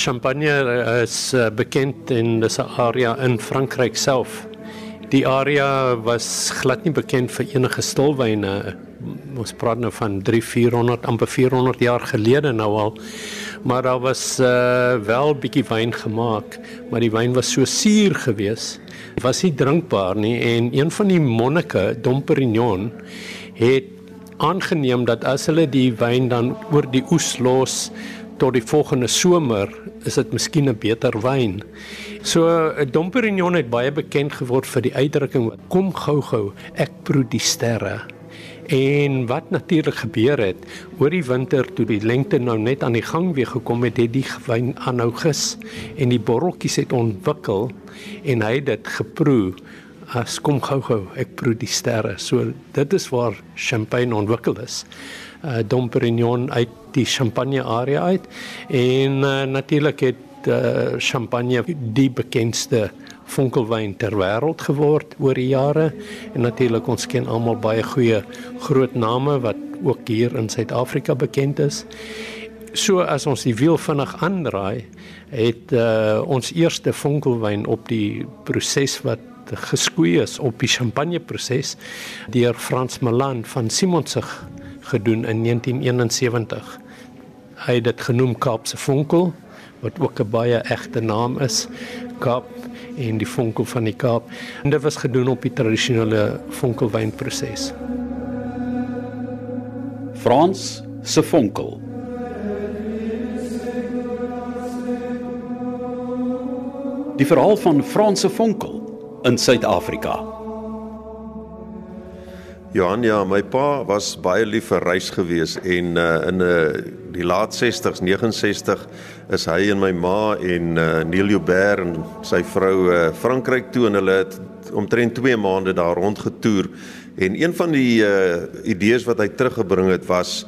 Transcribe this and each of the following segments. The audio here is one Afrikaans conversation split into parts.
Champagne is uh, bekend in 'n area in Frankryk self. Die area was glad nie bekend vir enige stilwyne. Ons praat nou van 3 400 amper 400 jaar gelede nou al. Maar daar was uh, wel bietjie wyn gemaak, maar die wyn was so suur geweest. Dit was nie drinkbaar nie en een van die monnike, Dom Perignon, het aangeneem dat as hulle die wyn dan oor die oes los tot die volgende somer is dit miskien 'n beter wyn. So Dom Perignon het baie bekend geword vir die uitdrukking kom gou-gou, ek proe die sterre. En wat natuurlik gebeur het oor die winter toe die lengte nou net aan die gang weer gekom het, het die wyn aanhou gis en die botteltjies het ontwikkel en hy het dit geproe as kom gou-gou, ek proe die sterre. So dit is waar champagne ontwikkel is. Uh Dom Perignon uit die Champagne area uit en uh, natuurlik het uh, Champagne die bekendste fonkelwyn ter wêreld geword oor die jare en natuurlik ons ken almal baie goeie groot name wat ook hier in Suid-Afrika bekend is. So as ons die wiel vinnig aandraai, het uh, ons eerste fonkelwyn op die proses wat geskoei is op die champagne proses deur Frans Malan van Simonsig gedoen in 1971. Hy het dit genoem Kaapse Vonkel wat ook 'n baie egte naam is. Kaap en die vonkel van die Kaap. En dit was gedoen op die tradisionele vonkelwynproses. Frans se vonkel. Die verhaal van Frans se vonkel in Suid-Afrika. Johan ja, my pa was baie lief vir reis gewees en uh, in uh, die laat 60s, 69 is hy en my ma en uh, Neil Joubert en sy vrou uh, Frankryk toe en hulle het omtrent 2 maande daar rondgetoer. En een van die uh, idees wat hy teruggebring het was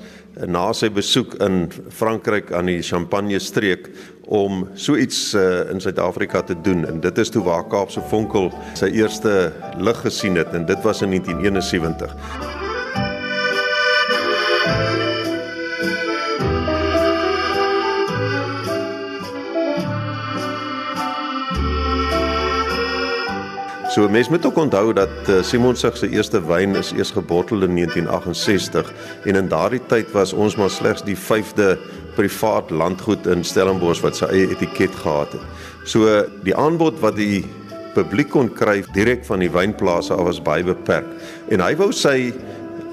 na sy besoek in Frankryk aan die Champagne streek om so iets uh, in Suid-Afrika te doen. En dit is toe waar Kaapse Vonkel sy eerste lig gesien het. En dit was in 1971. So mense moet ook onthou dat uh, Simon Sig se eerste wyn is eers gebottel in 1968 en in daardie tyd was ons maar slegs die 5de privaat landgoed in Stellenbosch wat sy eie etiket gehad het. So die aanbod wat die publiek kon kry direk van die wynplase af was baie beperk en hy wou sy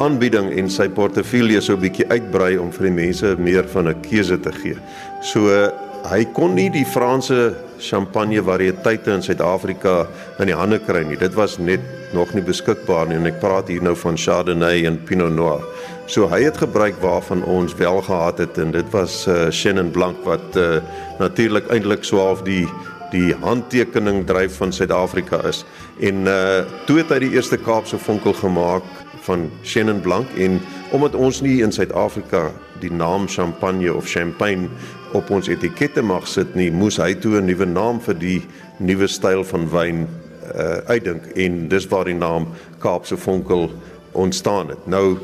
aanbieding en sy portefeulje so 'n bietjie uitbrei om vir die mense meer van 'n keuse te gee. So hy kon nie die Franse champagne variëteite in Suid-Afrika in die hande kry nie. Dit was net nog nie beskikbaar nie en ek praat hier nou van Chardonnay en Pinot Noir. So hy het gebruik waarvan ons wel gehad het en dit was uh, Chenin Blanc wat uh, natuurlik eintlik swaaf die die handtekening dryf van Suid-Afrika is. En uh toe het hy die eerste Kaapse vonkel gemaak van Chenin Blanc en omdat ons nie in Suid-Afrika die naam champagne of champagne op ons etikette mag sit nie, moes hy toe 'n nuwe naam vir die nuwe styl van wyn uh, uitdink en dis waar die naam Kaapse Vonkel ontstaan het. Nou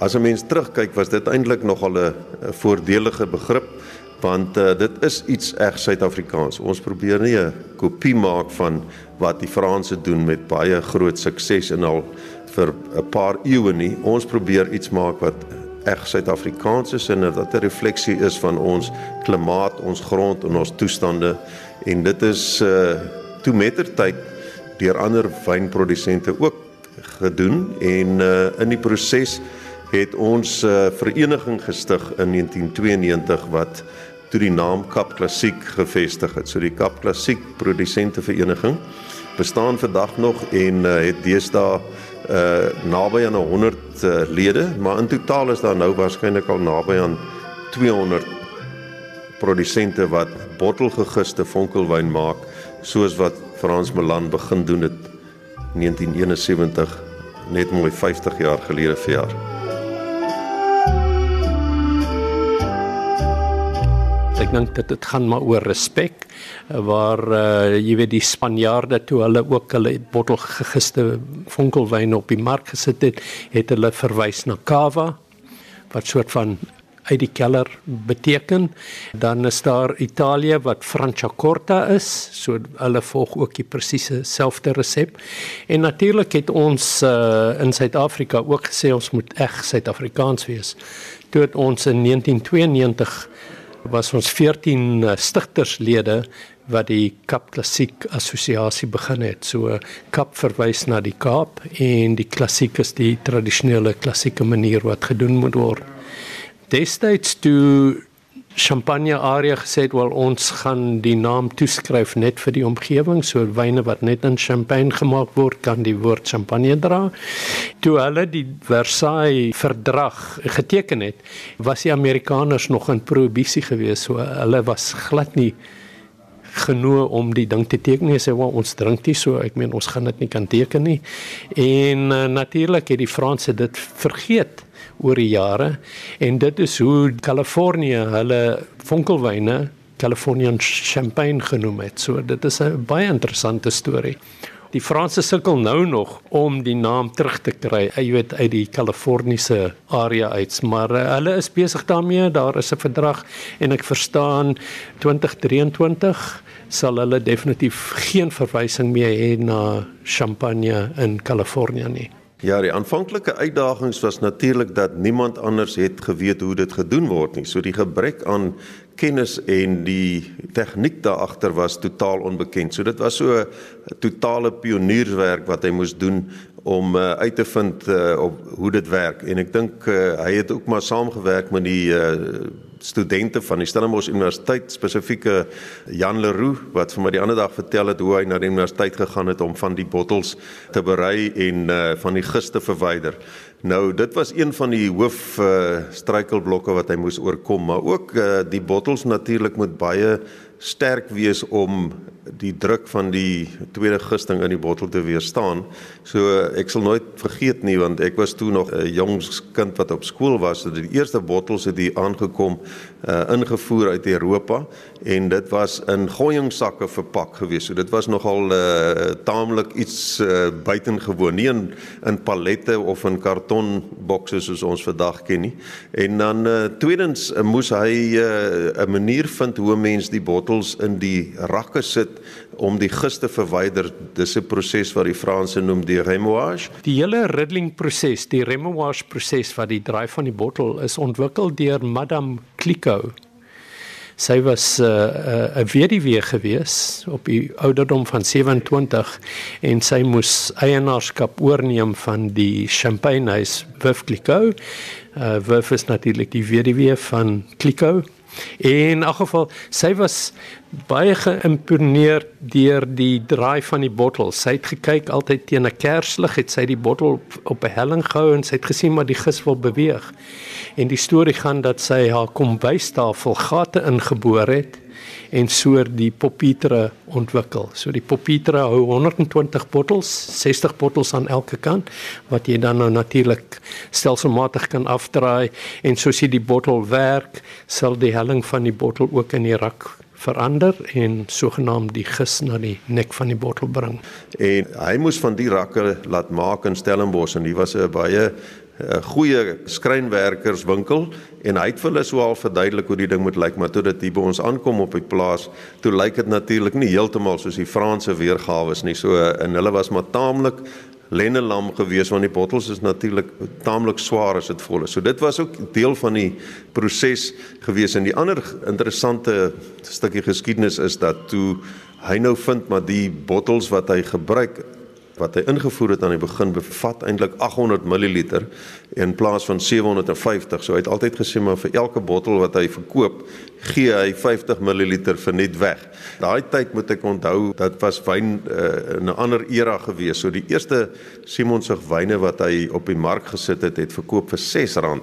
as 'n mens terugkyk, was dit eintlik nogal 'n voordelige begrip want uh, dit is iets reg Suid-Afrikaans. Ons probeer nie 'n kopie maak van wat die Franse doen met baie groot sukses en al vir 'n paar eeue nie. Ons probeer iets maak wat reg Suid-Afrikaans is en dat 'n refleksie is van ons klimaat, ons grond en ons toestande en dit is uh toe mettertyd deur ander wynprodusente ook gedoen en uh in die proses het ons 'n uh, vereniging gestig in 1992 wat toe die naam Kap Klassiek gevestig het. So die Kap Klassiek Produsente Vereniging bestaan vandag nog en uh, het deesdae uh naby aan 100 uh, lede, maar in totaal is daar nou waarskynlik al naby aan 200 produsente wat bottelgegiste vonkelwyn maak, soos wat Frans Melan begin doen het 1971 net mooi 50 jaar gelede vir Ek dink dit dit gaan maar oor respek waar uh, jy weet die Spanjaarde toe hulle ook hulle bottel gegiste vonkelwyn op die mark gesit het, het hulle verwys na cava wat soort van uit die keller beteken. Dan is daar Italië wat Franciacorta is, so hulle volg ook die presiese selfde resep. En natuurlik het ons uh, in Suid-Afrika ook gesê ons moet eg Suid-Afrikaans wees. Toe het ons in 1992 was ons 14 uh, stigterslede wat die Kap Klassiek Assosiasie begin het. So Kap verwys na die Kaap en die klassiek is die tradisionele klassieke manier wat gedoen moet word. Destyds toe Champagne Aria gesê het wel ons gaan die naam toeskryf net vir die omgewing so wyne wat net in Champagne gemaak word kan die woord Champagne dra. Toe hulle die Versailles verdrag geteken het, was die Amerikaners nog in prohibisie geweest. So hulle was glad nie genoeg om die ding te teken nie. Sê wel ons drink dit so, ek meen ons gaan dit nie kan teken nie. En uh, natuurlik het die Franse dit vergeet oor die jare en dit is hoe Kalifornië hulle vonkelwyne Californian Champagne genoem het. So dit is 'n baie interessante storie. Die Franse sukkel nou nog om die naam terug te kry, jy weet uit die Kaliforniese area uit, maar uh, hulle is besig daarmee. Daar is 'n verdrag en ek verstaan 2023 sal hulle definitief geen verwysing meer hê na Champagne in Kalifornië nie. Ja, die aanvanklike uitdagings was natuurlik dat niemand anders het geweet hoe dit gedoen word nie. So die gebrek aan kennis en die tegniek daar agter was totaal onbekend. So dit was so 'n totale pionierswerk wat hy moes doen om uh, uit te vind uh, op hoe dit werk. En ek dink uh, hy het ook maar saamgewerk met die uh, studente van die Stellenbosch Universiteit spesifieke Jan Leroux wat vir my die ander dag vertel het hoe hy na die universiteit gegaan het om van die bottels te berei en uh, van die gist te verwyder. Nou dit was een van die hoof uh, struikelblokke wat hy moes oorkom, maar ook uh, die bottels natuurlik moet baie sterk wees om die druk van die tweede gisting in die bottel te weerstaan. So ek sal nooit vergeet nie want ek was toe nog 'n jong kind wat op skool was. So die eerste bottels het hier aangekom uh ingevoer uit Europa en dit was in gooiingsakke verpak gewees. So dit was nogal uh taamlik iets uh buitengewoon, nie in in pallette of in kartonbokse soos ons vandag ken nie. En dan uh tweedens uh, moes hy 'n uh, manier vind hoe mense die bottels in die rakke sit om die gist te verwyder. Dis 'n proses wat die Franse noem die remouage. Die hele riddling proses, die remouage proses wat die draai van die bottel is ontwikkel deur Madame Clicquot. Sy was 'n uh, 'n uh, weduwee gewees op die ouderdom van 27 en sy moes eienaarskap oorneem van die champagnehuis Veuve Clicquot. Uh, Veuve is natuurlik die weduwee van Clicquot En in elk geval, sy was baie geïmponeer deur die draai van die bottel. Sy het gekyk altyd teen 'n kerslig, het sy die bottel op, op 'n helling gehou en sy het gesien maar die gis wil beweeg. En die storie gaan dat sy haar kombuistafel gate ingeboor het en so die popietre ontwikkel. So die popietre hou 120 bottels, 60 bottels aan elke kant wat jy dan nou natuurlik stelselmatig kan afdraai en soos jy die bottel werk, sal die helling van die bottel ook in die rak verander en sogenaamd die gis na die nek van die bottel bring. En hy moes van die rakke laat maak in Stellenbosch en hy was 'n baie 'n goeie skrynwerkerswinkel en hy het vir hulle so al verduidelik hoe die ding moet lyk maar toe dit hier by ons aankom op die plaas toe lyk dit natuurlik nie heeltemal soos die Franse weergawe is nie so en hulle was maar taamlik lennelam gewees want die bottels is natuurlik taamlik swaar as dit vol is. So dit was ook deel van die proses gewees en die ander interessante stukkie geskiedenis is dat toe hy nou vind maar die bottels wat hy gebruik wat hy ingevoer het aan die begin bevat eintlik 800 ml in plaas van 750. So hy het altyd gesê maar vir elke bottel wat hy verkoop, gee hy 50 ml vir net weg. Daai tyd moet ek onthou, dit was wyn uh, in 'n ander era gewees. So die eerste Simonsig wyne wat hy op die mark gesit het, het verkoop vir R6.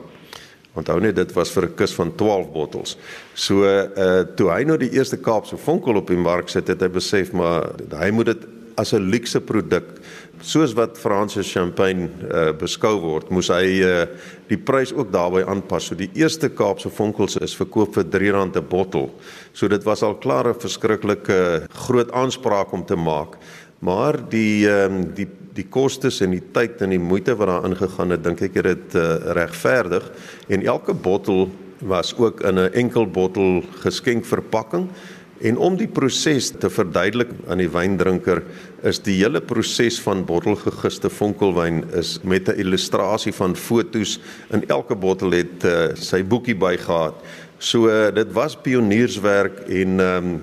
Onthou net dit was vir 'n kus van 12 bottels. So uh toe hy nou die eerste Kaapse vonkel op die mark sit, het hy besef maar hy moet dit as 'n luukse produk soos wat Franse champagne uh, beskou word, moes hy uh, die prys ook daarbey aanpas. So die eerste Kaapse vonkels is verkoop vir R3 'n bottel. So dit was al klaar 'n verskriklike groot aanspraak om te maak. Maar die um, die die kostes en die tyd en die moeite wat daar ingegaan het, dink ek het dit uh, regverdig en elke bottel was ook in 'n enkel bottel geskenkverpakking en om die proses te verduidelik aan die wyndrinker is die hele proses van bottelgegiste vonkelwyn is met 'n illustrasie van fotos in elke bottel het uh, sy boekie bygehad. So uh, dit was pionierswerk en um,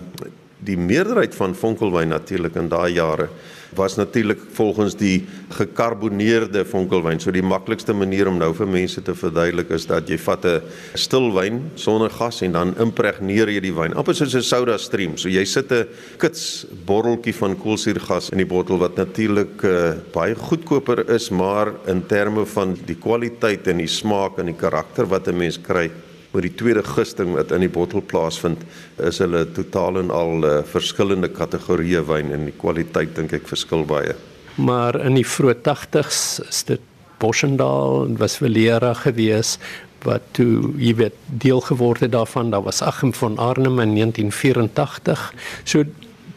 die meerderheid van vonkelwyn natuurlik in daai jare was natuurlik volgens die gekarboneerde vonkelwyn. So die maklikste manier om nou vir mense te verduidelik is dat jy vat 'n stilwyn sonder gas en dan impregneer jy die wyn. Amper soos 'n soda stream. So jy sit 'n kits botteltjie van koolsuurgas in die bottel wat natuurlik uh, baie goedkoper is, maar in terme van die kwaliteit en die smaak en die karakter wat 'n mens kry met die tweede gisting wat in die bottel plaasvind, is hulle totaal en al uh, verskillende kategorieë wyn en die kwaliteit dink ek verskil baie. Maar in die vroeë 80s is dit Boschendal en was Valera gewees wat toe jy weet deel geword het daarvan. Daar was Achim van Arnhem in 1984. So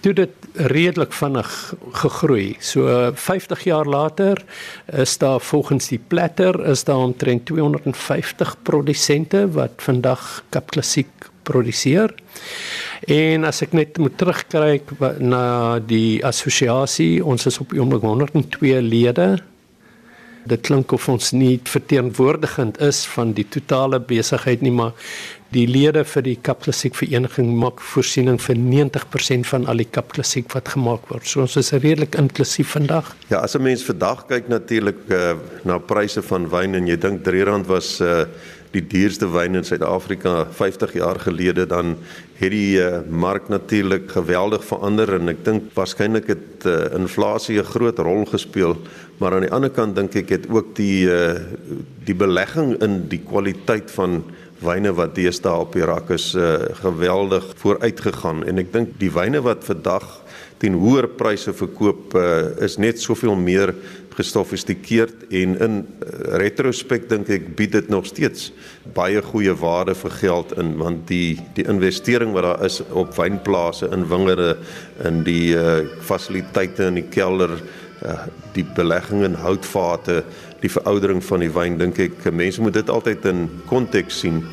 toe dit redelik vinnig gegroei. So 50 jaar later is daar volgens die platter is daar omtrent 250 produsente wat vandag Kap Klassiek produseer. En as ek net moet terugkyk na die assosiasie, ons is op oomblik 102 lede. Dit klink of ons nie verteenwoordigend is van die totale besigheid nie, maar die lede vir die Kapklassiek vereniging maak voorsiening vir 90% van al die Kapklassiek wat gemaak word. So ons is redelik inklusief vandag. Ja, as 'n mens vandag kyk natuurlik uh, na pryse van wyn en jy dink R3 was uh, die duurste wyn in Suid-Afrika 50 jaar gelede dan het die uh, mark natuurlik geweldig verander en ek dink waarskynlik het uh, inflasie 'n groot rol gespeel. Maar aan die ander kant dink ek het ook die uh, die belegging in die kwaliteit van wyne wat deesdae op die rak is uh, geweldig vooruitgegaan. En ek dink die wyne wat vandag teen hoër pryse verkoop uh, is net soveel meer gesofistikeerd en in uh, retrospek dink ek bied dit nog steeds baie goeie waarde vir geld in want die die investering wat daar is op wynplase in wingerde in die uh, fasiliteite in die kelder uh, die belegging in houtvate die veroudering van die wyn dink ek mense moet dit altyd in konteks sien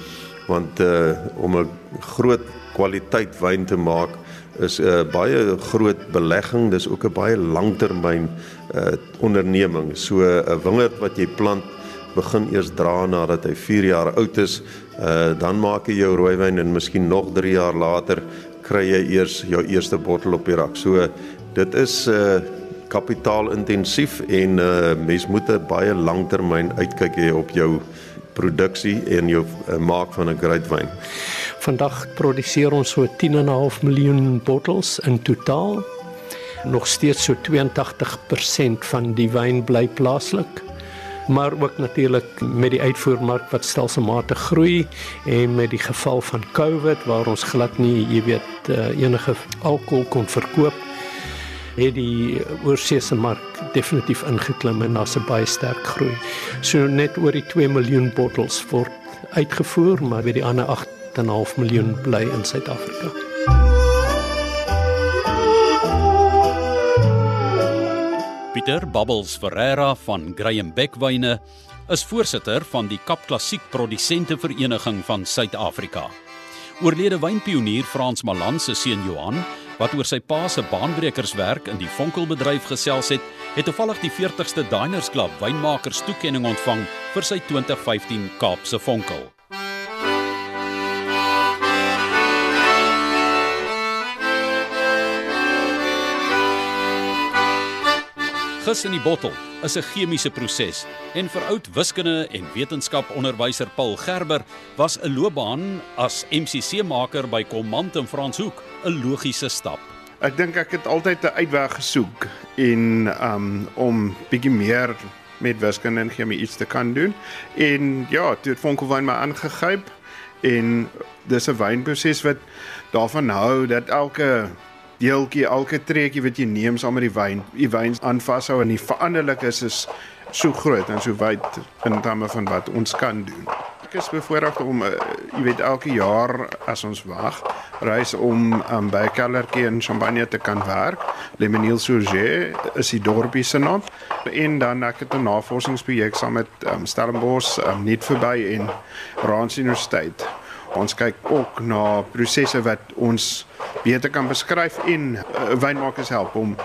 want uh om 'n groot kwaliteit wyn te maak is 'n uh, baie groot belegging dis ook 'n baie langtermyn uh onderneming. So 'n uh, wingerd wat jy plant begin eers dra nadat hy 4 jaar oud is uh dan maak jy jou rooiwyn en miskien nog 3 jaar later kry jy eers jou eerste bottel op die rak. So dit is uh kapitaalintensief en uh mens moet 'n baie langtermyn uitkyk hê op jou produksie en jou uh, maak van 'n great wyn. Vandag produseer ons so 10.5 miljoen bottels in totaal. Nog steeds so 82% van die wyn bly plaaslik maar ook natuurlik met die uitvoermark wat stelselmatig groei en met die geval van COVID waar ons glad nie, jy weet, uh, enige alkohol kon verkoop het die oorseese mark definitief ingeklim en daar's 'n baie sterk groei. So net oor die 2 miljoen bottels word uitgevoer, maar by die ander 8.5 miljoen bly in Suid-Afrika. Pieter Bubbles Ferreira van Graham Beckwyne is voorsitter van die Kap Klassiek Produsente Vereniging van Suid-Afrika. Oorlede wynpionier Frans Malan se seun Johan wat oor sy pa se baanbrekerswerk in die vonkelbedryf gesels het, het toevallig die 40ste Diners Club wynmakers toekenning ontvang vir sy 2015 Kaapse Vonkel. Gis in die bottel is 'n chemiese proses en vir oud wiskunde en wetenskaponderwyser Paul Gerber was 'n loopbaan as MCC-maker by Command in Franshoek 'n logiese stap. Ek dink ek het altyd 'n uitweg gesoek en um om bietjie meer met wiskunde en chemie iets te kan doen. En ja, toe het Vonkelwyn my aangegryp en dis 'n wynproses wat daarvan hou dat elke deeltjie, elke treetjie wat jy neem saam met die wyn, die wyn aanvashou en die veranderlik is is so groot en so wyd in terme van wat ons kan doen ek is bevoorreg om uh, jy weet elke jaar as ons wag reis om um, by Kellerkie in Champagne te kan werk. Le Menil Surge is die dorpie se naam. En dan ek het 'n navorsingsprojek saam met um, Stellenbosch um, net verby en Rand Universiteit Ons kyk ook na prosesse wat ons beter kan beskryf en uh, wynmakers help om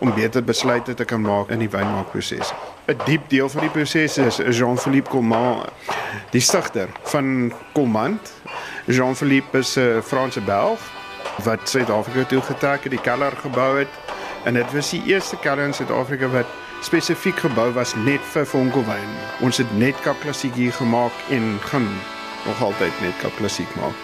om beter besluite te kan maak in die wynmaakproses. 'n Diep deel van die proses is Jean-Philippe Coman, die stigter van Command. Jean-Philippe is 'n Franse Belg wat Suid-Afrika toe getrek het, die keller gebou het en dit was die eerste keller in Suid-Afrika wat spesifiek gebou was net vir fonkelwyn. Ons het net Kap Klassiek hier gemaak en gaan nog altyd net Kap Klassiek maak.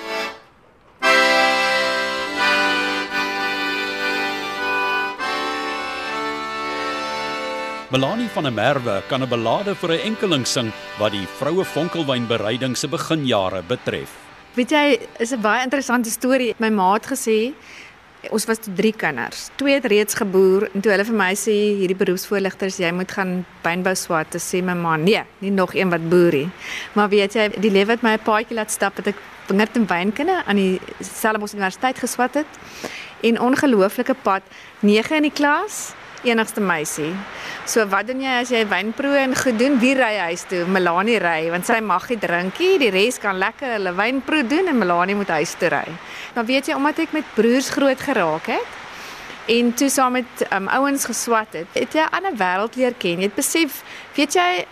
Melanie van der Merwe kan 'n belade vir 'n enkeling sing wat die vroue fonkelwynbereiding se beginjare betref. Weet jy, is 'n baie interessante storie. My ma het gesê ons was toe drie kinders. Twee het reeds geboer en toe hulle vir my sê hierdie beroepsvoorligters jy moet gaan wynbou swat, te sê my ma, nee, nie nog een wat boer nie. Maar weet jy, die lewe het my 'n paadjie laat stap dat ek wingerd en wynkunde aan die Stellenbosch Universiteit geswat het. En ongelooflike pad, 9 in die klas enigste meisie. So wat doen jy as jy wynproe en goed doen? Wie ry huis toe? Melanie ry want sy mag nie drinkie. Die res kan lekker hulle wynproe doen en Melanie moet huis toe ry. Maar weet jy omdat ek met broers groot geraak het en toe saam met um, ouens geswat het, het jy 'n ander wêreld leer ken. Jy het besef, weet jy,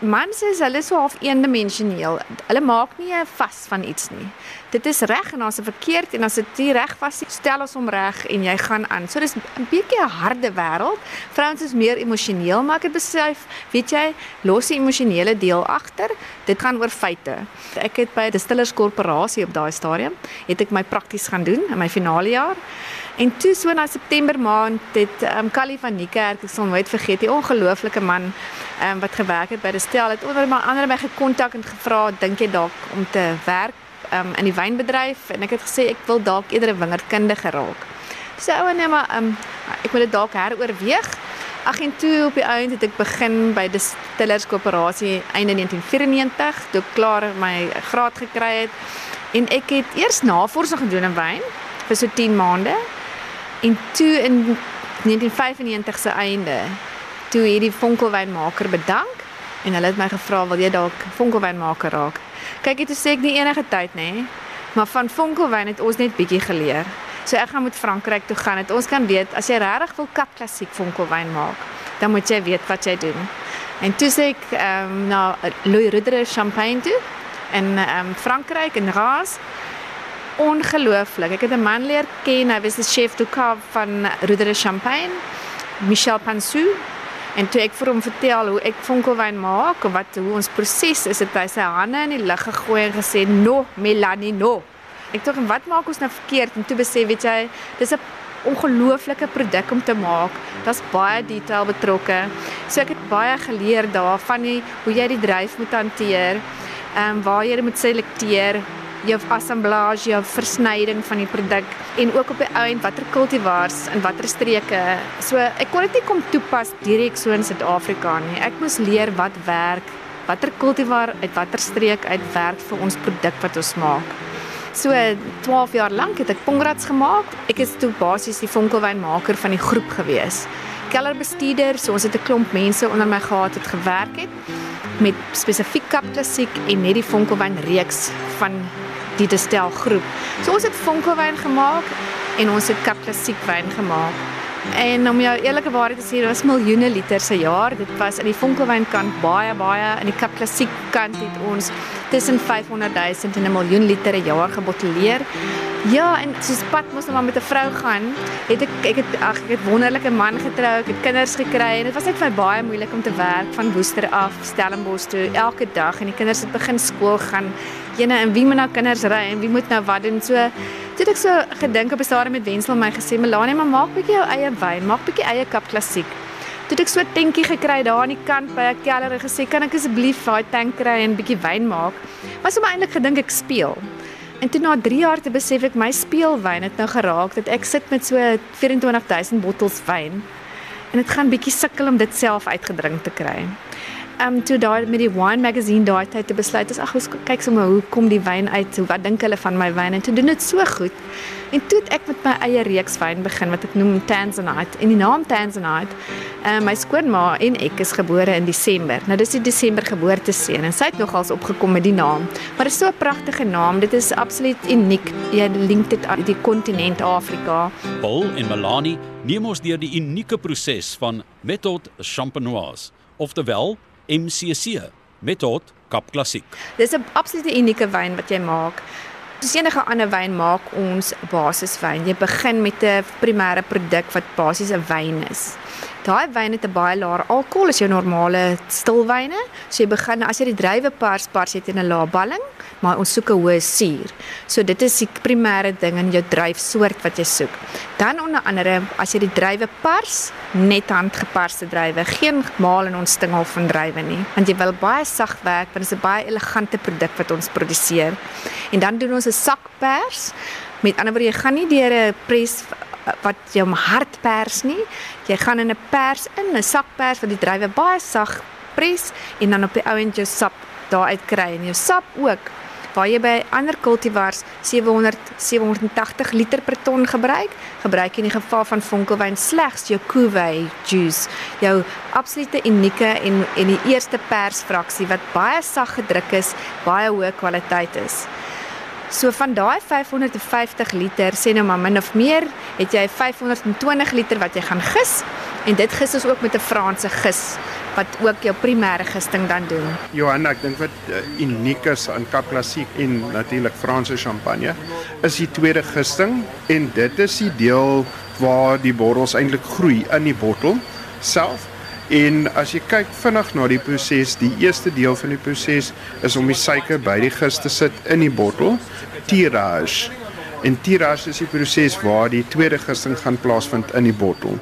mans is hulle so half eendimensioneel. Hulle maak nie vas van iets nie. Dit is reg en as dit verkeerd en as dit nie reg was nie, stel ons hom reg en jy gaan aan. So dis 'n bietjie 'n harde wêreld. Vrouens is meer emosioneel, maar ek het besef, weet jy, los die emosionele deel agter. Dit gaan oor feite. Ek het by 'n distillers korporasie op daai stadium, het ek my prakties gaan doen in my finale jaar. En toe so na September maand het ehm um, Callie van Niekerk, ek sal nooit vergeet, die ongelooflike man ehm um, wat gewerk het by die stel het onder my ander my gekontak en gevra, dink jy dalk om te werk ehm um, in die wynbedryf en ek het gesê ek wil dalk eerder 'n wingerdkundige raak. Dis ou nee maar ehm um, ek moet dit dalk heroorweeg. Ag en toe op die einde het ek begin by die Stillers Koöperasie einde 1994, toe ek klaar my graad gekry het en ek het eers navorsing gedoen in wyn vir so 10 maande. En toe in 1995 se einde, toe hierdie fonkelwynmaker bedank en hulle het my gevra wil jy dalk fonkelwynmaker raak. Kyk, dit sê ek nie enige tyd nê, maar van fonkelwyn het ons net bietjie geleer. So ek gaan met Frankryk toe gaan. Dit ons kan weet as jy regtig wil kap klassiek fonkelwyn maak, dan moet jy weet wat jy doen. En toe sê ek ehm um, na Louis Rudder Champagne toe in ehm um, Frankryk in Reims ongelooflik. Ek het 'n man leer ken, hy was die chef du cave van Rue de Champagne, Michel Pansou. En toe ek vir hom vertel hoe ek fonkelwyn maak en wat hoe ons proses is, het hy sy hande in die lug gegooi en gesê, "No, Melanie, no." Ek dink, "Wat maak ons nou verkeerd?" En toe besef weet jy, dis 'n ongelooflike produk om te maak. Daar's baie detail betrokke. So ek het baie geleer daarvan hoe jy die dryf moet hanteer, ehm um, waar jy moet selekteer, jou assemblage, jou versnyding van die produk en ook op die ount watter kultivars in watter streke. So ek kon dit nie kom toepas direk so in Suid-Afrika nie. Ek moes leer wat werk, watter kultivar uit watter streek uitwerk vir ons produk wat ons maak. So 12 jaar lank het ek Pongrats gemaak. Ek is toe basies die fonkelwynmaker van die groep gewees. Kellerbestuurder, so ons het 'n klomp mense onder my gehad wat gewerk het met spesifiek kap klassiek en net die fonkelwyn reeks van die destel groep. So ons het fonkelwyn gemaak en ons het kap klassiek wyn gemaak. En om jou eerlike waarheid te sê, dit was miljoene liters per jaar. Dit was in die fonkelwyn kant baie baie in die kap klassiek kant het ons tussen 500 000 en 'n miljoen liter per jaar gebotteleer. Ja, en soos pad mos nou maar met 'n vrou gaan, het ek ek het ag ek het wonderlike man getrou, ek het kinders gekry en dit was net vir my baie moeilik om te werk van Woester af Stellenbosch toe elke dag en die kinders het begin skool gaan. Jene en wie moet nou kinders ry en wie moet nou wat doen? So toe ek so gedink op 'n stadium met Wensel my gesê, "Melanie, maar maak bietjie jou eie wyn, maak bietjie eie kap klassiek." Toe ek so 'n tentjie gekry daar aan die kant by 'n keller en gesê, "Kan ek asseblief daai tank kry en bietjie wyn maak?" Maar so maar eintlik gedink ek speel. En toe na 3 jaar te besef ek my speelwyn het nou geraak dat ek sit met so 24000 bottels wyn. En dit gaan bietjie sukkel om dit self uitgedrink te kry. Um toe daai met die wine magazine daai tyd te besluit is ag ons kyk sommer hoe kom die wyn uit, wat dink hulle van my wyn en toe doen dit so goed. En toe het ek met my eie reeks wyn begin wat ek noem Tanzanite. En die naam Tanzanite, um, my skoonma en ek is gebore in Desember. Nou dis die Desember geboorteseën en sy het nogals opgekom met die naam. Maar dit is so 'n pragtige naam. Dit is absoluut uniek. Jy link dit aan die kontinent Afrika. Paul en Melanie neem ons deur die unieke proses van Méthode Champenoise, oftewel MCC, Méthode Kap Klassiek. Dis 'n absolute unieke wyn wat jy maak. Soos enige ander wyn maak ons basiswyn. Jy begin met 'n primêre produk wat basies 'n wyn is. Daai wyn het 'n baie laer alkohol as jou normale stilwyne. So jy begin as jy die druiwe pars, pars jy in 'n lae balling maar ons soek 'n hoë suur. So dit is die primêre ding in jou druifsoort wat jy soek. Dan onder andere as jy die druiwe pars, net handgeparste druiwe, geen maal en ontstingel van druiwe nie, want jy wil baie sag werk, want dit is 'n baie elegante produk wat ons produseer. En dan doen ons 'n sakpers. Met ander woorde, jy gaan nie deur 'n pres wat jou hart pers nie. Jy gaan in 'n pers in, 'n sakpers wat die druiwe baie sag pres en dan op die ou end jou sap daar uit kry en jou sap ook waar jy by ander kultivars 700 780 liter per ton gebruik, gebruik in die geval van vonkelwyn slegs jou Cuvée juice, jou absolute unieke en en die eerste persfraksie wat baie sag gedruk is, baie hoë kwaliteit is. So van daai 550 liter, sê nou maar min of meer, het jy 520 liter wat jy gaan gis en dit gis ons ook met 'n Franse gis wat ook jou primêre gisting dan doen. Johanna, ek dink wat uh, uniek is aan Cap Klassiek en natuurlik Franse champagne is die tweede gisting en dit is die deel waar die bottels eintlik groei in die bottel self. En as jy kyk vinnig na die proses, die eerste deel van die proses is om die suiker by die gist te sit in die bottel, tirage. En tirage is die proses waar die tweede gisting gaan plaasvind in die bottel.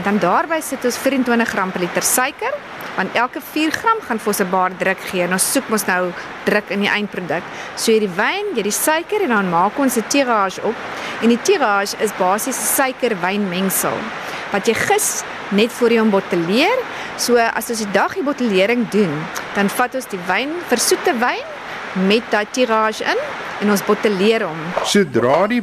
Dan daarbey sit ons 24 gram per liter suiker, want elke 4 gram gaan vir ons 'n baar druk gee. En ons soek mos nou druk in die eindproduk. So jy die wyn, jy die suiker en dan maak ons 'n tirage op. En die tirage is basies 'n suiker-wynmengsel wat jy gis net voor jy hom botteleer. So as ons die dag die bottelering doen, dan vat ons die wyn, versoete wyn met daai tirage in en ons botteleer hom. Sodra die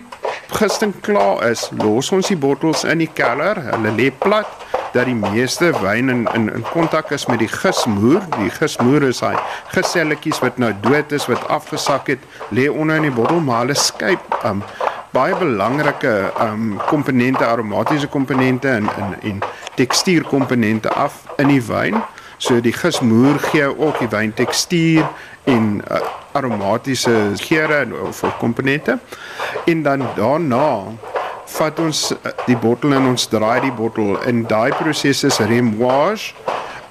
gisting klaar is, los ons die bottels in die keller. Hulle lê plat dat die meeste wyn in in in kontak is met die gismoer. Die gismoer is daai geselletjies wat nou dood is, wat afgesak het, lê onder in die bottel, maar hulle skyp um baie belangrike um komponente, aromatiese komponente en en en tekstuurkomponente af in die wyn. So die gismoer gee ook die wyn tekstuur en uh, aromatiese geure of komponente. En dan daarna vat ons uh, die bottel en ons draai die bottel in daai proses is remoage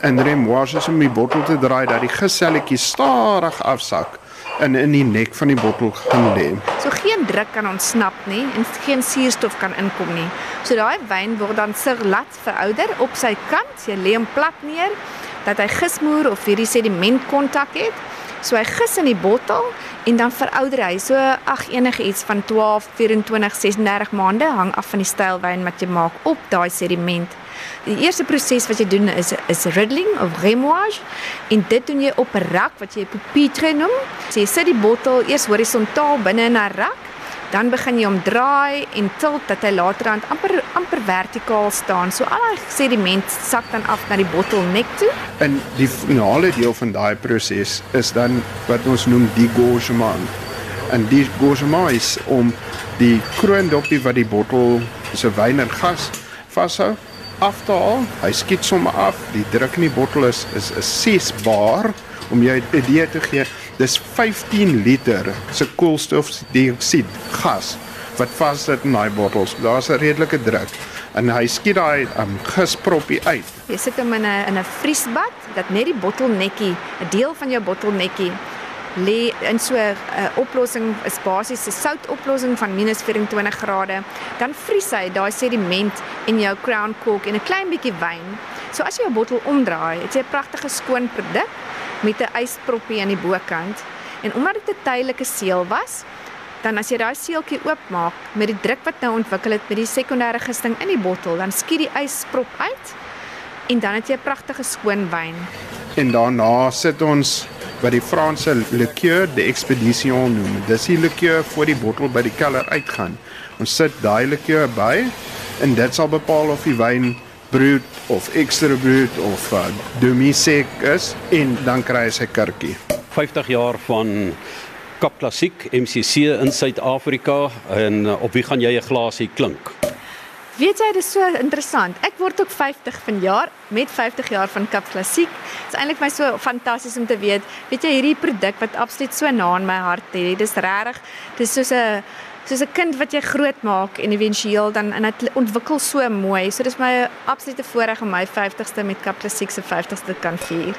en remoage is om die bottel te draai dat die geselletjies stadig afsak en in die nek van die bottel gaan lê. So geen druk kan ontsnap nie en geen suurstof kan inkom nie. So daai wyn word dan serlat verouder op sy kant, jy lê hom plat neer dat hy gismoer of hierdie sediment kontak het. So hy gis in die bottel en dan verouder hy. So ag enige iets van 12, 24, 36 maande hang af van die styl wyn wat jy maak op daai sediment. Die eerste proses wat jy doen is is riddling of remoage en dit doen jy op 'n rak wat jy pupitre noem. So jy sit die bottel eers horisontaal binne in 'n rak dan begin jy hom draai en tilt dat hy later aan amper amper vertikaal staan. So al die sediment sak dan af na die bottelnek toe. En die finale deel van daai proses is dan wat ons noem degorgement. En degorgement is om die kroondopie wat die bottel se wyn en gas vashou af te haal. Hy skiet sommer af. Die druk in die bottel is is 'n 6 bar om jou 'n idee te gee 15 liter se koolstofdioksied gas wat vassit in daai bottels. Daar's 'n redelike druk en hy skiet daai um, gisproppie uit. Jy sit hom in 'n in 'n vriesbad dat net die bottelnetjie, 'n deel van jou bottelnetjie lê in so 'n uh, oplossing is basies 'n soutoplossing van -24 grade. Dan vries hy daai sediment in jou crown cork en 'n klein bietjie wyn. So as jy jou bottel omdraai, het jy 'n pragtige skoon produk met 'n ysproppie aan die bokant. En omdat dit 'n tydelike seël was, dan as jy daai seeltjie oopmaak met die druk wat nou ontwikkel het met die sekondêre gisting in die bottel, dan skiet die ysprop uit en dan het jy 'n pragtige skoon wyn. en daarna sit ons wat die Franse liqueur de expedition noem. Dis die liqueur voor die bottel by die keller uitgaan. Ons sit daai liqueur by en dit sal bepaal of die wyn brut of extra brut of uh, demi sec is en dan kry hy sy kurkie. 50 jaar van Kap Klassiek MCC in Suid-Afrika en uh, op wie gaan jy 'n glasie klink? Weet jy, dit is so interessant. Ek word ook 50 vanjaar met 50 jaar van Kap Klassiek. Dit is eintlik my so fantasties om te weet, weet jy, hierdie produk wat absoluut so na in my hart lê. Dis regtig, dis soos 'n soos 'n kind wat jy grootmaak en éventueel dan en dit ontwikkel so mooi. So dis my absolute voorreg om my 50ste met Kap Klassiek se 50ste kan vier.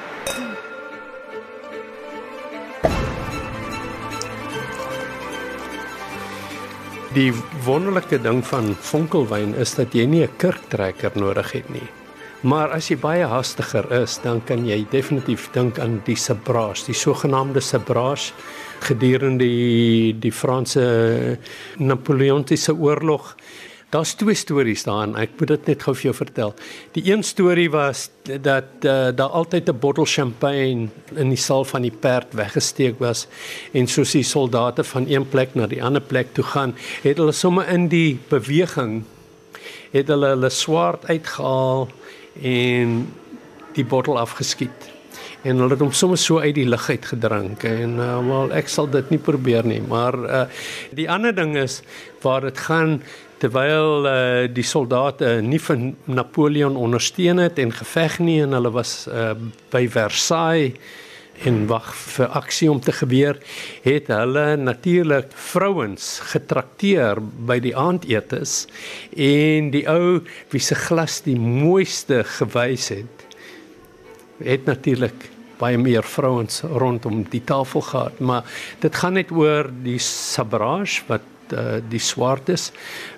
Die wonderlike ding van vonkelwyn is dat jy nie 'n kurktrekker nodig het nie. Maar as jy baie hastiger is, dan kan jy definitief dink aan die sabrage, die sogenaamde sabrage gedurende die die Franse Napoleontiese oorlog. Daar's twee stories daarin. Ek moet dit net gou vir jou vertel. Die een storie was dat uh, daar altyd 'n bottel champagne in die saal van die perd weggesteek was en soos die soldate van een plek na die ander plek toe gaan, het hulle sommer in die beweging het hulle hulle swaard uitgehaal en die bottel afgeskiet en hulle het hom sommer so uit die lug uit gedrink en uh, wel ek sal dit nie probeer nie maar uh, die ander ding is waar dit gaan terwyl uh, die soldate nie van Napoleon ondersteun het en geveg nie en hulle was uh, by Versailles en wag vir aksie om te gebeur het hulle natuurlik vrouens getrakteer by die aandetes en die ou wie se glas die mooiste gewys het het natuurlik baie meer vrouens rondom die tafel gehad. Maar dit gaan net oor die sabrage wat uh, die swart is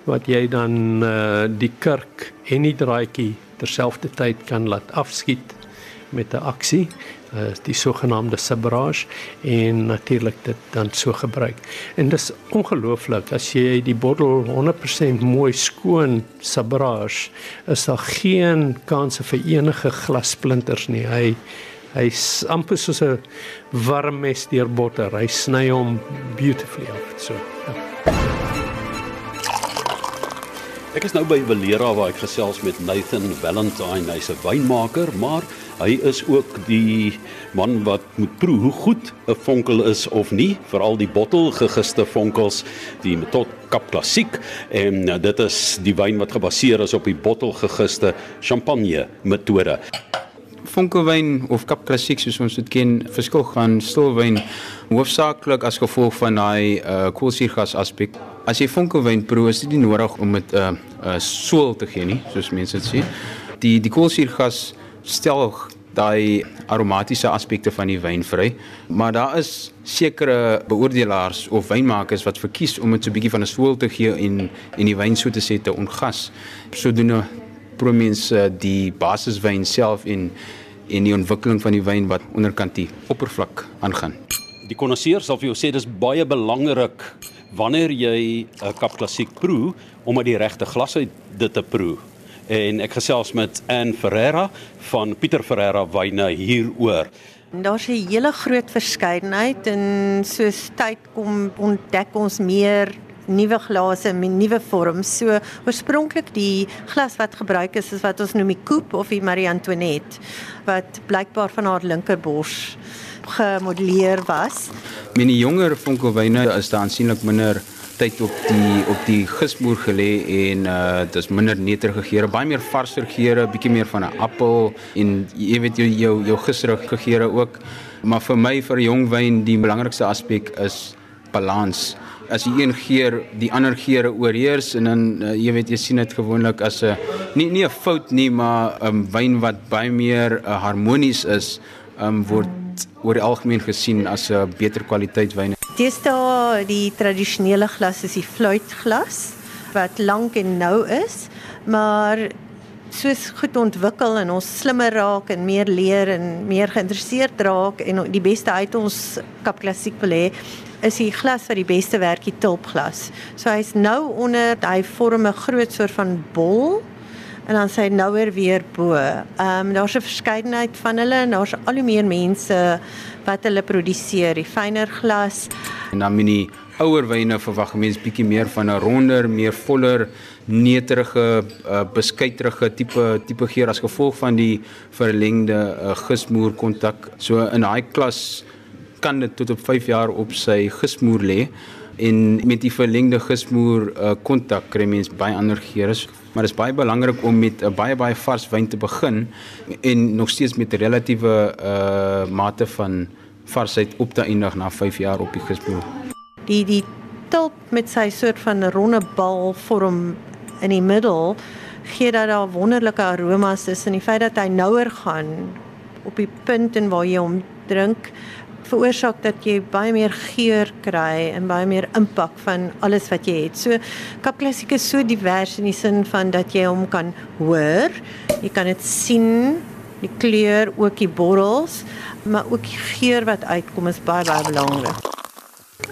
wat jy dan uh, die kurk en die draadjie terselfdertyd kan laat afskiet met 'n aksie uh, die sogenaamde sabrage en natuurlik dit dan so gebruik. En dis ongelooflik as jy die bottel 100% mooi skoon sabrage is daar geen kanse vir enige glassplinters nie. Hy hy's amper soos 'n warm mes deur botter. Hy sny hom beautifully af. So. Ja. Ek is nou by Valera waar ek gesels met Nathan Valentine, hy's 'n wynmaker, maar hy is ook die man wat moet proe hoe goed 'n vonkel is of nie, veral die bottelgegiste vonkels, die tot Kap Klassiek. En uh, dit is die wyn wat gebaseer is op die bottelgegiste champagne metode. Vonkelwyn of Kap Klassiek soos ons dit ken, verskil gaan stilwyn hoofsaaklik as gevolg van daai uh, koolsuurgas aspek as jy vonkelwyn proe, is dit nie nodig om dit 'n uh, 'n uh, sool te gee nie, soos mense dit sê. Die die koolsuurgas stel daai aromatiese aspekte van die wyn vry, maar daar is sekere beoordelaars of wynmakers wat verkies om dit so 'n bietjie van 'n sool te gee en en die wyn so te sê te ongas. Sodoende proe mense die basiswyn self en en die ontwikkeling van die wyn wat onderkant die oppervlak aangaan. Die konnoisseur sal vir jou sê dis baie belangrik wanneer jy 'n kap klassiek proe om uit die regte glas uit dit te proe. En ek gesels met Ann Ferreira van Pieter Ferreira Wyne hieroor. Daar's 'n hele groot verskeidenheid en soos tyd kom ontdek ons meer nuwe glase met nuwe vorms. So oorspronklik die glas wat gebruik is is wat ons noem die coupe of die Marie Antoinette wat blykbaar van haar linkerbors gemodelleer was. Met die jonger vonkelwyne is daar aansienlik minder tyd op die op die gismoer gelê en uh dis minder neterige geure, baie meer varser geure, bietjie meer van 'n appel en jy weet jou jou, jou gisrige geure ook. Maar vir my vir 'n jong wyn die belangrikste aspek is balans. As die een geur die ander geure oorheers en dan uh, jy weet jy sien dit gewoonlik as 'n nie nie 'n fout nie, maar 'n um, wyn wat baie meer uh, harmonies is, um, word oor die algemeen gesien as 'n beter kwaliteit wyn. Deesdae die tradisionele glas is die fluitglas wat lank en nou is, maar soos goed ontwikkel en ons slimmer raak en meer leer en meer geïnteresseerd raak en die beste uit ons kap klassiek wil hê is die glas wat die beste werk die tulpglas. So hy's nou onder hy vorm 'n groot soort van bol en dan sy nouer weer bo. Ehm um, daar's 'n verskeidenheid van hulle en daar's al hoe meer mense wat hulle produseer, die fynere glas. En dan mini ouer wyne verwag mense bietjie meer van 'n ronder, meer voller, neterige, uh, beskuiterige tipe tipe geur as gevolg van die verlengde uh, gismoer kontak. So in daai klas kan dit tot op 5 jaar op sy gismoer lê en met die verlengde gismoer kontak uh, kry mens baie ander geure maar dit is baie belangrik om met 'n baie baie vars wyn te begin en nog steeds met 'n relatiewe uh mate van varsheid op te eindig na 5 jaar op die gismoer. Die die tulp met sy soort van ronde bal vorm in die middel gee dat daar wonderlike aromas is en die feit dat hy nouer gaan op die punt en waar jy hom drink veroorsaak dat jy baie meer geur kry en baie meer impak van alles wat jy het. So Kap Klassiek is so divers in die sin van dat jy hom kan hoor, jy kan dit sien, die kleur, ook die borrels, maar ook die geur wat uitkom is baie baie belangrik.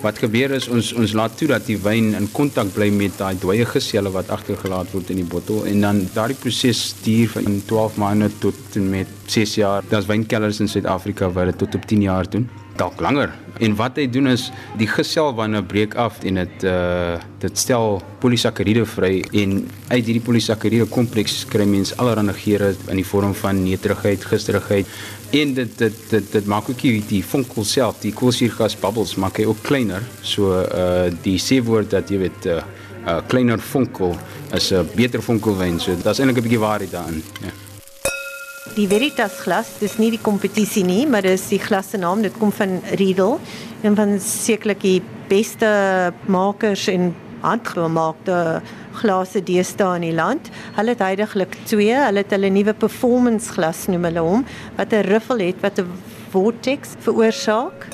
Wat gebeur is ons ons laat toe dat die wyn in kontak bly met daai dooie geselle wat agtergelaat word in die bottel en dan daardie proses duur van 12 maande tot met 6 jaar. Daar's wynkellers in Suid-Afrika wat dit tot op 10 jaar doen dalk langer. En wat hy doen is die geselwanne breek af en dit uh dit stel polisakkariede vry en uit hierdie polisakkariede kompleks kry mens allerlei geure in die vorm van neterigheid, gisterigheid en dit dit dit dit maak ook die, die vonkel self, die koolsuurgas bubbles maak hy ook kleiner. So uh die sê woord dat jy weet 'n uh, uh, kleiner vonkel is 'n beter vonkelwyn. So daar's eintlik 'n bietjie waarheid daarin. Ja. Die Veritas glas, dis nie die kompetisie nie, maar dis die glas se naam, dit kom van Riedel, een van sekerlik die beste makers en handgemaakte glase deesdae in die land. Hulle het heidaglik twee, hulle het hulle nuwe performance glas noem hulle hom, wat 'n riffel het wat 'n vortex veroorsaak.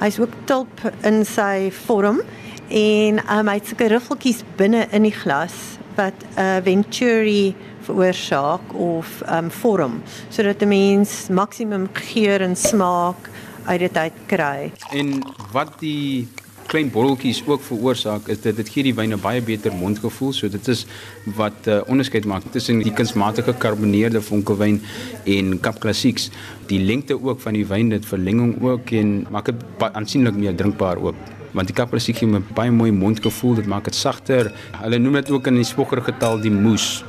Hy's ook tulp in sy vorm en um, hy het sulke riffeltjies binne in die glas wat 'n uh, Venturi veroorsaak of um vorm sodat 'n mens maksimum geur en smaak uit dit uit kry. En wat die klein botteltjies ook veroorsaak is dit dit gee die wyn 'n baie beter mondgevoel. So dit is wat uh, onderskeid maak tussen die kunsmatige karboneerde vonkelwyn en Kap Klassieks. Die lengte ook van die wyn, dit verlenging ook en maak dit aansienlik meer drinkbaar ook want die Kap Klassiek gee 'n baie mooi mondgevoel, dit maak dit sagter. Hulle noem dit ook in die spoggerige taal die moes.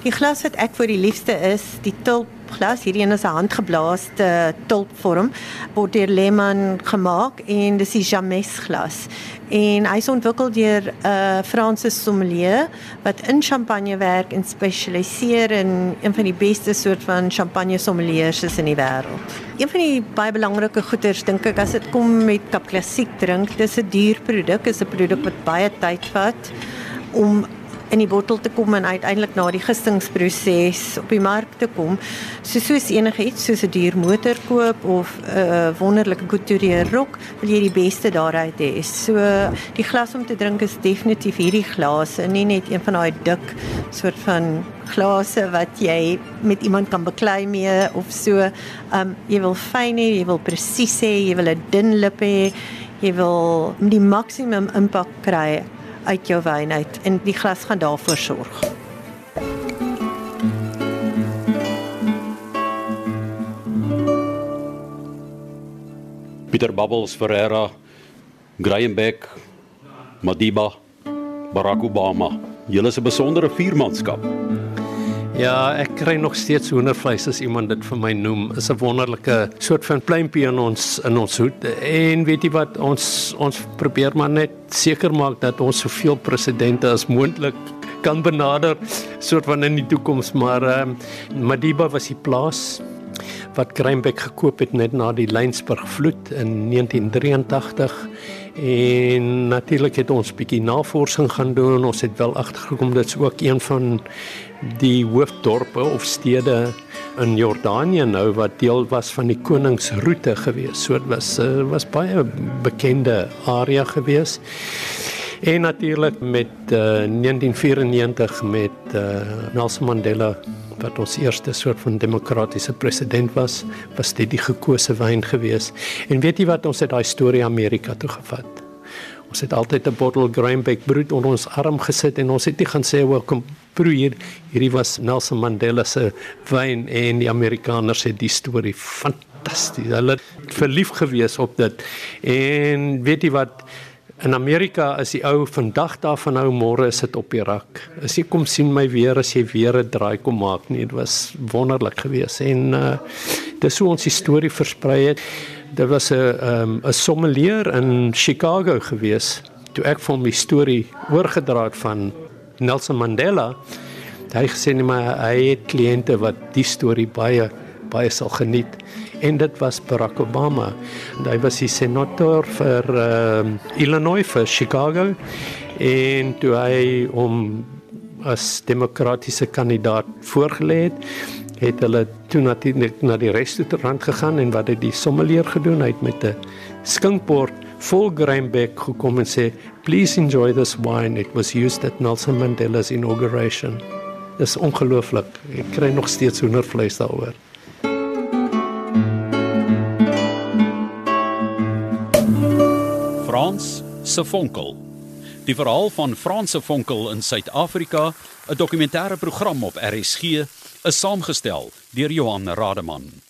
Die glas wat ek vir die liefste is, die tulpglas, hierdie een is 'n handgeblaaste tulpvorm, word deur Lehmann gemaak en dis die James glas. En hy's ontwikkel deur 'n uh, Franse sommelier wat in champagne werk en spesialiseer in een van die beste soort van champagne sommeliers in die wêreld. Een van die baie belangrike goeders dink ek as dit kom met kap klassiek drink, dis 'n duur produk, is 'n produk wat baie tyd vat om in die bottel te kom en uiteindelik na die gistingsproses op die mark te kom. So soos enigiets soos 'n duur motor koop of 'n uh, wonderlike couture rok, wil jy die beste daaruit hê. So die glas om te drink is definitief hierdie glas en nie net een van daai dik soort van glase wat jy met iemand kan beklei mee of so. Um jy wil fyn hê, jy wil presies hê, jy wil 'n dun lip hê, jy wil die maksimum impak kry uit jou wyn uit en die glas gaan daarvoor sorg. Pieter Bubbles Ferreira, Graham Beck, Madiba, Barack Obama. Julle is 'n besondere viermanskap. Ja, ek kry nog steeds hoendervleis as iemand dit vir my noem. Is 'n wonderlike soort van pluimpie in ons in ons hoed. En weet jy wat, ons ons probeer maar net seker maak dat ons soveel presidente as moontlik kan benader soort van in die toekoms, maar ehm um, Madiba was die plaas wat Greinbeck gekoop het net na die Lensburg vloed in 1983 en natuurlik het ons bietjie navorsing gaan doen. Ons het wel agtergekom dit's ook een van die hoofdorpe of stede in Jordanië nou wat deel was van die koningsroete gewees. So dit was uh, was baie bekende area gewees. En natuurlik met uh, 1994 met uh, Nelson Mandela wat ons eerste soort van demokratiese president was, was dit die gekose wyn gewees. En weet jy wat ons het daai storie Amerika toe gevat? Ons het altyd 'n bottel Grainbeck brood onder ons arm gesit en ons het nie gaan sê welkom proe hier. Hierdie was Nelson Mandela se wyn en die Amerikaners het die storie fantasties. Hulle het verlief gewees op dit. En weet jy wat In Amerika is die ou vandag daarvan nou môre is dit op die rak. As jy kom sien my weer as jy weer 'n draai kom maak nie, dit was wonderlik geweest en uh dis hoe ons die storie versprei het. Daar was 'n um, 'n sommelier in Chicago geweest toe ek van my storie oorgedra het van Nelson Mandela. Hy gesê net maar hy het kliënte wat die storie baie baie sal geniet en dit was Barack Obama. En hy was die senator vir uh, Illinois vir Chicago en toe hy om as demokratiese kandidaat voorgelê het, het hulle toe natuurlik na die restaurant gegaan en wat het die sommelier gedoen? Hy het met 'n skinkbord vol Grainbeck gekom en sê, "Please enjoy this wine. It was used at Nelson Mandela's inauguration." Dis ongelooflik. Ek kry nog steeds hoendervleis daaroor. Frans se vonkel. Die verhaal van Frans se vonkel in Suid-Afrika, 'n dokumentêre program op RSG, is saamgestel deur Johan Rademan.